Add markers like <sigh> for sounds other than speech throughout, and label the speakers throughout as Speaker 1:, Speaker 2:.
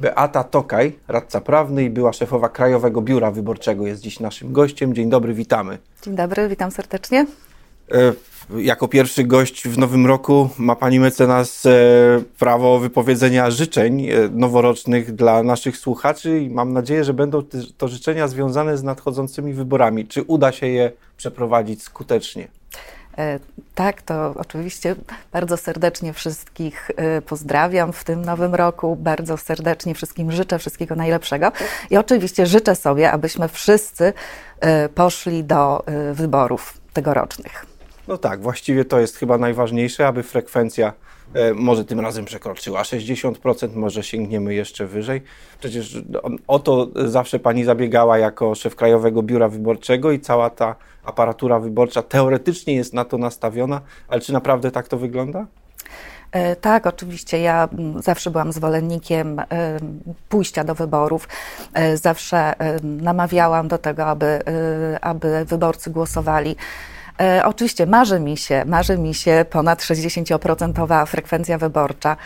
Speaker 1: Beata Tokaj, radca prawny i była szefowa Krajowego Biura Wyborczego, jest dziś naszym gościem. Dzień dobry, witamy.
Speaker 2: Dzień dobry, witam serdecznie.
Speaker 1: E, jako pierwszy gość w nowym roku ma pani mecenas e, prawo wypowiedzenia życzeń e, noworocznych dla naszych słuchaczy i mam nadzieję, że będą to życzenia związane z nadchodzącymi wyborami. Czy uda się je przeprowadzić skutecznie?
Speaker 2: Tak, to oczywiście bardzo serdecznie wszystkich pozdrawiam w tym nowym roku. Bardzo serdecznie wszystkim życzę wszystkiego najlepszego. I oczywiście życzę sobie, abyśmy wszyscy poszli do wyborów tegorocznych.
Speaker 1: No tak, właściwie to jest chyba najważniejsze, aby frekwencja e, może tym razem przekroczyła 60%, może sięgniemy jeszcze wyżej. Przecież o to zawsze pani zabiegała jako szef Krajowego Biura Wyborczego i cała ta aparatura wyborcza teoretycznie jest na to nastawiona, ale czy naprawdę tak to wygląda?
Speaker 2: E, tak, oczywiście. Ja zawsze byłam zwolennikiem e, pójścia do wyborów. Zawsze namawiałam do tego, aby, aby wyborcy głosowali E, oczywiście marzy mi się, marzy mi się ponad 60% frekwencja wyborcza.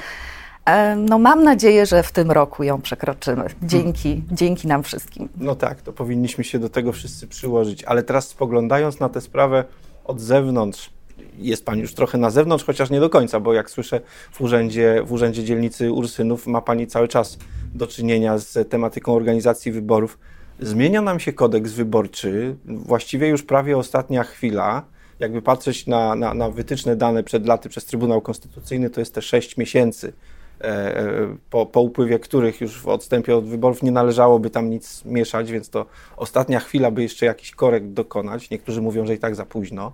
Speaker 2: E, no mam nadzieję, że w tym roku ją przekroczymy. Dzięki, hmm. dzięki nam wszystkim.
Speaker 1: No tak, to powinniśmy się do tego wszyscy przyłożyć. Ale teraz spoglądając na tę sprawę od zewnątrz, jest Pani już trochę na zewnątrz, chociaż nie do końca, bo jak słyszę w urzędzie, w urzędzie dzielnicy Ursynów ma Pani cały czas do czynienia z tematyką organizacji wyborów. Zmienia nam się kodeks wyborczy, właściwie już prawie ostatnia chwila. Jakby patrzeć na, na, na wytyczne dane przed laty przez Trybunał Konstytucyjny, to jest te sześć miesięcy, e, e, po, po upływie których już w odstępie od wyborów nie należałoby tam nic mieszać, więc to ostatnia chwila, by jeszcze jakiś korekt dokonać. Niektórzy mówią, że i tak za późno.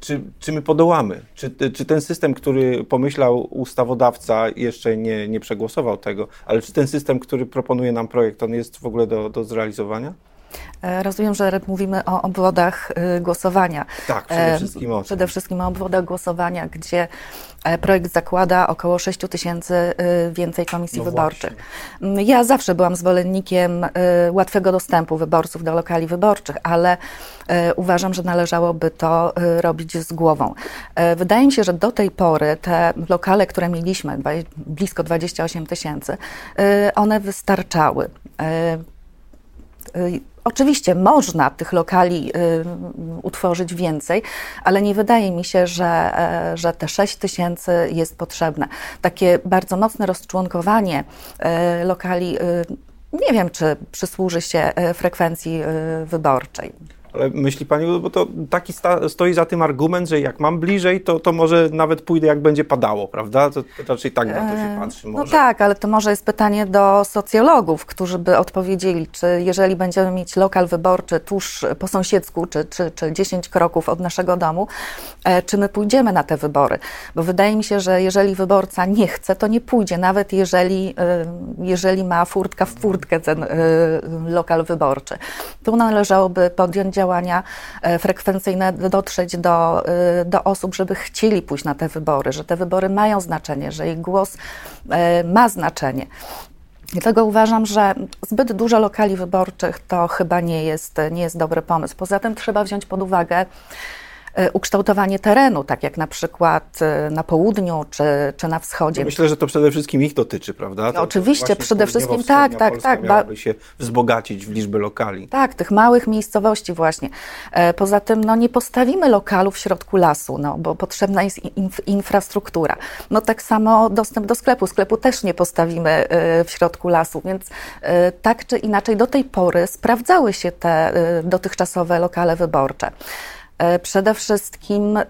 Speaker 1: Czy, czy my podołamy? Czy, czy ten system, który pomyślał ustawodawca, jeszcze nie, nie przegłosował tego, ale czy ten system, który proponuje nam projekt, on jest w ogóle do, do zrealizowania?
Speaker 2: E, rozumiem, że mówimy o obwodach y, głosowania.
Speaker 1: Tak, przede wszystkim o
Speaker 2: Przede wszystkim o obwodach głosowania, gdzie e, projekt zakłada około 6 tysięcy y, więcej komisji no wyborczych. Właśnie. Mm, ja zawsze byłam zwolennikiem y, łatwego dostępu wyborców do lokali wyborczych, ale uważam, że należałoby to robić z głową. Wydaje mi się, że do tej pory te lokale, które mieliśmy, blisko 28 tysięcy, one wystarczały. Oczywiście można tych lokali utworzyć więcej, ale nie wydaje mi się, że, e, że te 6 tysięcy jest potrzebne. Takie bardzo mocne rozczłonkowanie e, lokali, nie wiem, czy przysłuży się e, frekwencji wyborczej.
Speaker 1: Ale myśli Pani, bo to taki sta, stoi za tym argument, że jak mam bliżej, to, to może nawet pójdę, jak będzie padało, prawda? To, to raczej tak na to się patrzy.
Speaker 2: Może. No tak, ale to może jest pytanie do socjologów, którzy by odpowiedzieli, czy jeżeli będziemy mieć lokal wyborczy tuż po sąsiedzku, czy, czy, czy 10 kroków od naszego domu, e, czy my pójdziemy na te wybory? Bo wydaje mi się, że jeżeli wyborca nie chce, to nie pójdzie, nawet jeżeli, e, jeżeli ma furtka w furtkę ten e, lokal wyborczy. Tu należałoby podjąć działania e, frekwencyjne dotrzeć do, e, do osób, żeby chcieli pójść na te wybory, że te wybory mają znaczenie, że ich głos e, ma znaczenie. Dlatego uważam, że zbyt dużo lokali wyborczych to chyba nie jest, nie jest dobry pomysł. Poza tym trzeba wziąć pod uwagę, ukształtowanie terenu, tak jak na przykład e, na południu czy, czy na wschodzie.
Speaker 1: myślę, że to przede wszystkim ich dotyczy, prawda?
Speaker 2: To, oczywiście, przede wszystkim tak, tak,
Speaker 1: Polska
Speaker 2: tak.
Speaker 1: Miałaby się wzbogacić w liczbę lokali.
Speaker 2: Tak, tych małych miejscowości właśnie. E, poza tym no, nie postawimy lokalu w środku lasu, no, bo potrzebna jest inf infrastruktura. No tak samo dostęp do sklepu. Sklepu też nie postawimy w środku lasu, więc tak czy inaczej do tej pory sprawdzały się te dotychczasowe lokale wyborcze. E, przede wszystkim e,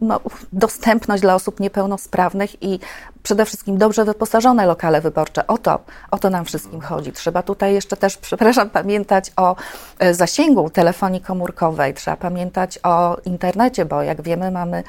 Speaker 2: no, dostępność dla osób niepełnosprawnych i przede wszystkim dobrze wyposażone lokale wyborcze. O to, o to nam wszystkim chodzi. Trzeba tutaj jeszcze też, <laughs> przepraszam, pamiętać o e, zasięgu telefonii komórkowej, trzeba pamiętać o internecie, bo jak wiemy, mamy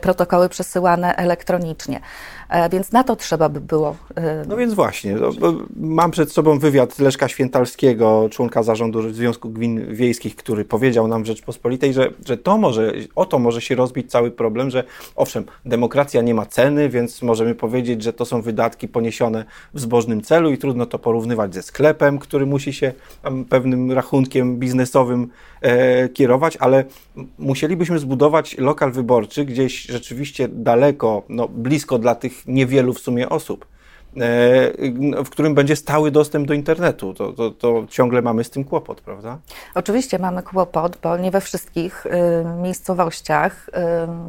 Speaker 2: protokoły przesyłane elektronicznie. E, więc na to trzeba by było.
Speaker 1: E, no więc właśnie, no, mam przed sobą wywiad Leszka Świętalskiego, członka zarządu Związku Gmin Wiejskich, który powiedział nam w Rzeczpospolitej, że, że to może, o to może się rozbić cały problem, że owszem, demokracja nie ma ceny, więc możemy powiedzieć, że to są wydatki poniesione w zbożnym celu i trudno to porównywać ze sklepem, który musi się pewnym rachunkiem biznesowym e, kierować, ale musielibyśmy zbudować lokal wyborczy gdzieś rzeczywiście daleko, no, blisko dla tych niewielu w sumie osób. W którym będzie stały dostęp do internetu. To, to, to, ciągle mamy z tym kłopot, prawda?
Speaker 2: Oczywiście mamy kłopot, bo nie we wszystkich y, miejscowościach, y,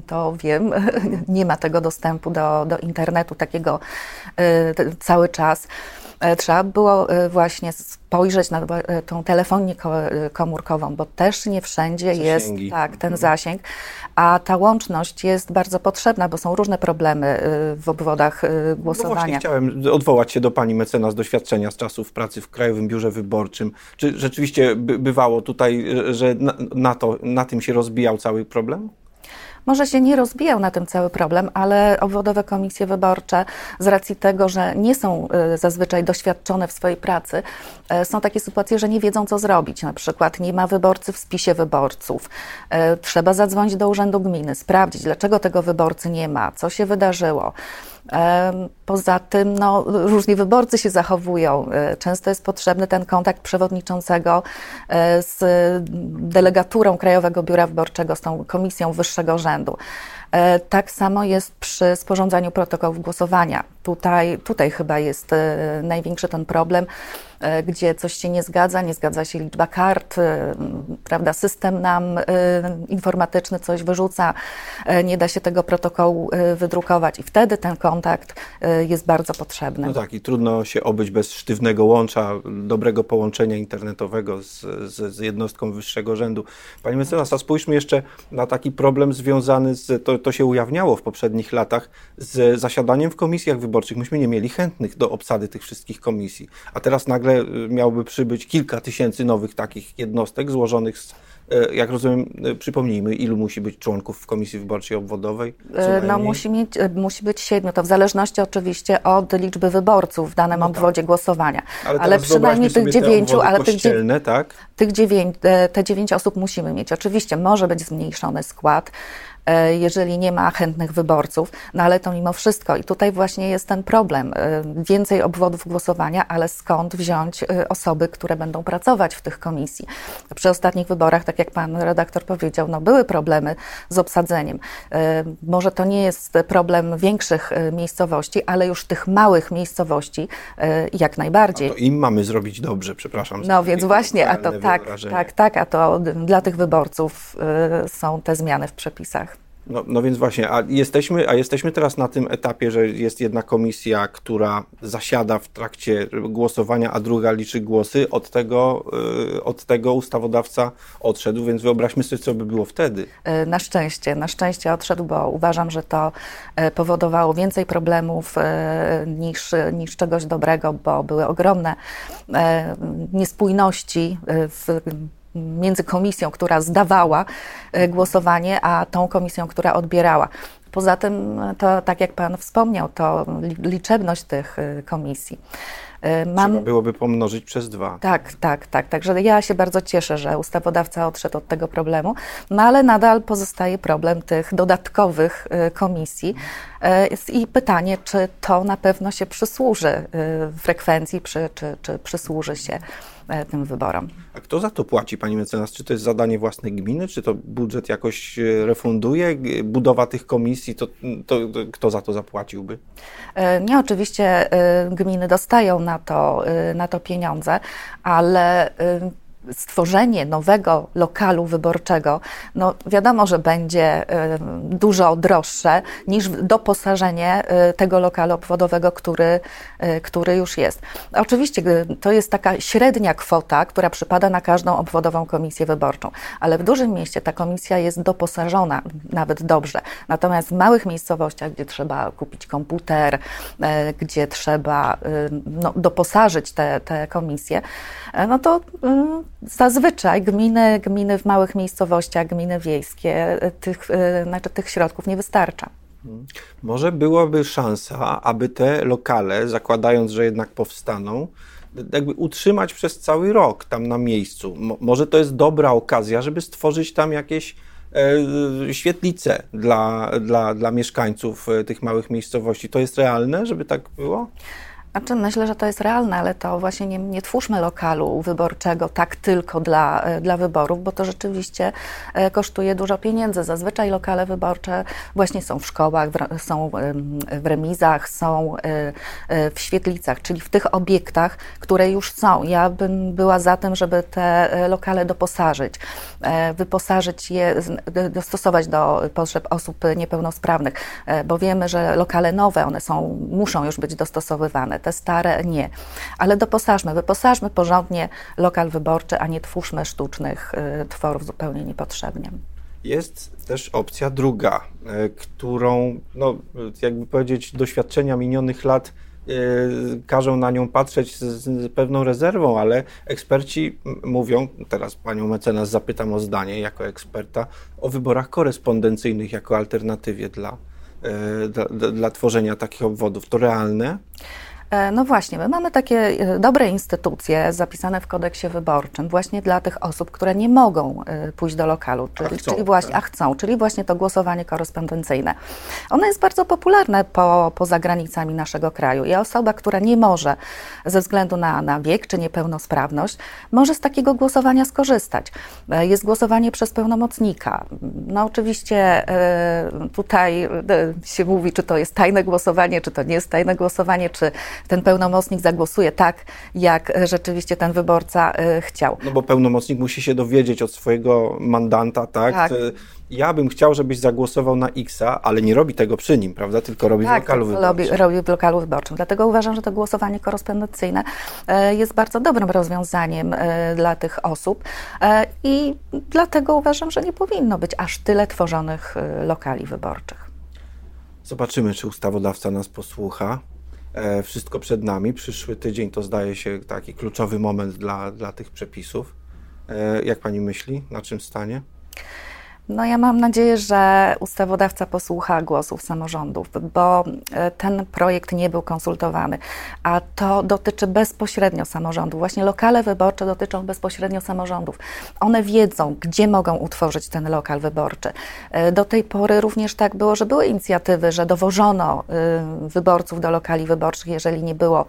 Speaker 2: to wiem, <laughs> nie ma tego dostępu do, do internetu takiego y, cały czas. E, trzeba było e, właśnie spojrzeć na e, tą telefonię komórkową, bo też nie wszędzie Zasięgi. jest tak, ten mhm. zasięg, a ta łączność jest bardzo potrzebna, bo są różne problemy w obwodach głosowania. No właśnie
Speaker 1: chciałem odwołać się do pani mecenas doświadczenia z czasów pracy w Krajowym Biurze Wyborczym. Czy rzeczywiście bywało tutaj, że na, na, to, na tym się rozbijał cały problem?
Speaker 2: Może się nie rozbijał na tym cały problem, ale obwodowe komisje wyborcze, z racji tego, że nie są y, zazwyczaj doświadczone w swojej pracy, y, są takie sytuacje, że nie wiedzą, co zrobić. Na przykład nie ma wyborcy w spisie wyborców. Y, trzeba zadzwonić do urzędu gminy, sprawdzić, dlaczego tego wyborcy nie ma, co się wydarzyło. Poza tym no, różni wyborcy się zachowują. E, często jest potrzebny ten kontakt przewodniczącego e, z delegaturą Krajowego Biura Wyborczego, z tą komisją wyższego rzędu. E, tak samo jest przy sporządzaniu protokołów głosowania. Tutaj, tutaj chyba jest największy ten problem. E, gdzie coś się nie zgadza, nie zgadza się liczba kart, e, prawda, system nam e, informatyczny coś wyrzuca, nie da się tego protokołu wydrukować i wtedy ten kontakt jest bardzo potrzebny.
Speaker 1: No tak, i trudno się obyć bez sztywnego łącza, dobrego połączenia internetowego z, z, z jednostką wyższego rzędu. Pani mecenas, a spójrzmy jeszcze na taki problem związany z, to, to się ujawniało w poprzednich latach, z zasiadaniem w komisjach wyborczych. Myśmy nie mieli chętnych do obsady tych wszystkich komisji, a teraz nagle y, miałby przybyć kilka tysięcy nowych takich jednostek złożonych z y, jak rozumiem, y, przypomnijmy, ilu musi być członków w Komisji Wyborczej Obwodowej?
Speaker 2: No musi, mieć, musi być siedmiu, to w zależności oczywiście od liczby wyborców w danym no tak. obwodzie głosowania.
Speaker 1: Ale, ale przynajmniej tych dziewięciu, ale tych, tak?
Speaker 2: tych dziewięć, te dziewięć osób musimy mieć. Oczywiście może być zmniejszony skład, jeżeli nie ma chętnych wyborców, no ale to mimo wszystko. I tutaj właśnie jest ten problem. E, więcej obwodów głosowania, ale skąd wziąć e, osoby, które będą pracować w tych komisji? Przy ostatnich wyborach, tak jak pan redaktor powiedział, no były problemy z obsadzeniem. Może to nie jest problem większych miejscowości, ale już tych małych miejscowości jak najbardziej.
Speaker 1: A to im mamy zrobić dobrze, przepraszam.
Speaker 2: No więc właśnie, a to tak, tak, tak, a to dla tych wyborców są te zmiany w przepisach.
Speaker 1: No, no więc właśnie, a jesteśmy, a jesteśmy teraz na tym etapie, że jest jedna komisja, która zasiada w trakcie głosowania, a druga liczy głosy. Od tego, y, od tego ustawodawca odszedł, więc wyobraźmy sobie, co by było wtedy.
Speaker 2: Y, na szczęście, na szczęście odszedł, bo uważam, że to y, powodowało więcej problemów niż, niż czegoś dobrego, bo były ogromne niespójności w między komisją, która zdawała e, głosowanie, a tą komisją, która odbierała. Poza tym, to tak jak Pan wspomniał, to liczebność tych e, komisji.
Speaker 1: E, mam... Trzeba byłoby pomnożyć przez dwa.
Speaker 2: Tak, tak, tak. Także ja się bardzo cieszę, że ustawodawca odszedł od tego problemu, no ale nadal pozostaje problem tych dodatkowych komisji. I pytanie, czy to na pewno się przysłuży frekwencji, czy, czy, czy przysłuży się E, tym wyborom.
Speaker 1: A kto za to płaci, pani mecenas? Czy to jest zadanie własnej gminy, czy to budżet jakoś e, refunduje? Budowa tych komisji, to, to, to kto za to zapłaciłby?
Speaker 2: E, nie, oczywiście gminy dostają na to, na to pieniądze, ale stworzenie nowego lokalu wyborczego, no wiadomo, że będzie dużo droższe niż doposażenie y, tego lokalu obwodowego, który, y, który już jest. Oczywiście y, to jest taka średnia kwota, która przypada na każdą obwodową komisję wyborczą, ale w dużym mieście ta komisja jest doposażona nawet dobrze. Natomiast w małych miejscowościach, gdzie trzeba kupić komputer, gdzie trzeba no, doposażyć te, te komisje, no to Zazwyczaj gminy, gminy w małych miejscowościach, gminy wiejskie, tych, y, znaczy tych środków nie wystarcza.
Speaker 1: Hmm. Może byłaby szansa, aby te lokale, zakładając, że jednak powstaną, jakby utrzymać przez cały rok tam na miejscu. Mo może to jest dobra okazja, żeby stworzyć tam jakieś e, świetlice dla, dla, dla mieszkańców e, tych małych miejscowości. To jest realne, żeby tak było?
Speaker 2: Znaczy, myślę, że to jest realne, ale to właśnie nie, nie twórzmy lokalu wyborczego tak tylko dla, e, dla wyborów, bo to rzeczywiście e, kosztuje dużo pieniędzy. Zazwyczaj lokale wyborcze właśnie są w szkołach, w, są w remizach, są e, w świetlicach, czyli w tych obiektach, które już są. Ja bym była za tym, żeby te lokale doposażyć, wyposażyć je, dostosować do potrzeb osób niepełnosprawnych, bo wiemy, że lokale nowe, one są, muszą już być dostosowywane te stare nie. Ale doposażmy, wyposażmy porządnie lokal wyborczy, a nie twórzmy sztucznych y, tworów zupełnie niepotrzebnie.
Speaker 1: Jest też opcja druga, y, którą, no, jakby powiedzieć, doświadczenia minionych lat y, każą na nią patrzeć z, z, pewną rezerwą, ale eksperci mówią, teraz panią mecenas zapytam o zdanie jako eksperta, o wyborach korespondencyjnych jako alternatywie dla, dla, dla tworzenia takich obwodów. To realne?
Speaker 2: E, no właśnie, my mamy takie e, dobre instytucje zapisane w kodeksie wyborczym właśnie dla tych osób, które nie mogą e, pójść do lokalu, czyli, chcą, czyli właśnie, tak. a chcą, czyli właśnie to głosowanie korespondencyjne. Ono jest bardzo popularne po, poza granicami naszego kraju i osoba, która nie może ze względu na, na wiek czy niepełnosprawność, może z takiego głosowania skorzystać. Jest głosowanie przez pełnomocnika. No oczywiście tutaj się mówi, czy to jest tajne głosowanie, czy to nie jest tajne głosowanie, czy ten pełnomocnik zagłosuje tak, jak rzeczywiście ten wyborca y, chciał.
Speaker 1: No bo pełnomocnik musi się dowiedzieć od swojego mandanta, tak? tak. Ja bym chciał, żebyś zagłosował na X-a, ale nie robi tego przy nim, prawda? Tylko robi tak, w lokalu wyborczym.
Speaker 2: Robi, robi w lokalu wyborczym. Dlatego uważam, że to głosowanie korespondencyjne e, jest bardzo dobrym rozwiązaniem dla tych osób i dlatego uważam, że nie powinno być aż tyle tworzonych lokali wyborczych.
Speaker 1: Zobaczymy, czy ustawodawca nas posłucha. E, wszystko przed nami. Przyszły tydzień to zdaje się taki kluczowy moment dla, dla tych przepisów. E, jak pani myśli, na czym stanie?
Speaker 2: No ja mam nadzieję, że ustawodawca posłucha głosów samorządów, bo e, ten projekt nie był konsultowany, a to dotyczy bezpośrednio samorządów. Właśnie lokale wyborcze dotyczą bezpośrednio samorządów. One wiedzą, gdzie mogą utworzyć ten lokal wyborczy. E, do tej pory również tak było, że były inicjatywy, że dowożono e, wyborców do lokali wyborczych, jeżeli nie było,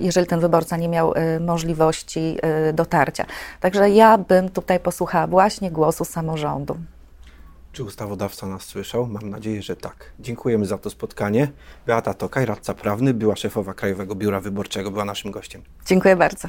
Speaker 2: jeżeli ten wyborca nie miał możliwości dotarcia. Także ja bym tutaj posłuchała właśnie głosu samorządu.
Speaker 1: Czy ustawodawca nas słyszał? Mam nadzieję, że tak. Dziękujemy za to spotkanie. Beata Tokaj, radca prawny, była szefowa Krajowego Biura Wyborczego, była naszym gościem.
Speaker 2: Dziękuję bardzo.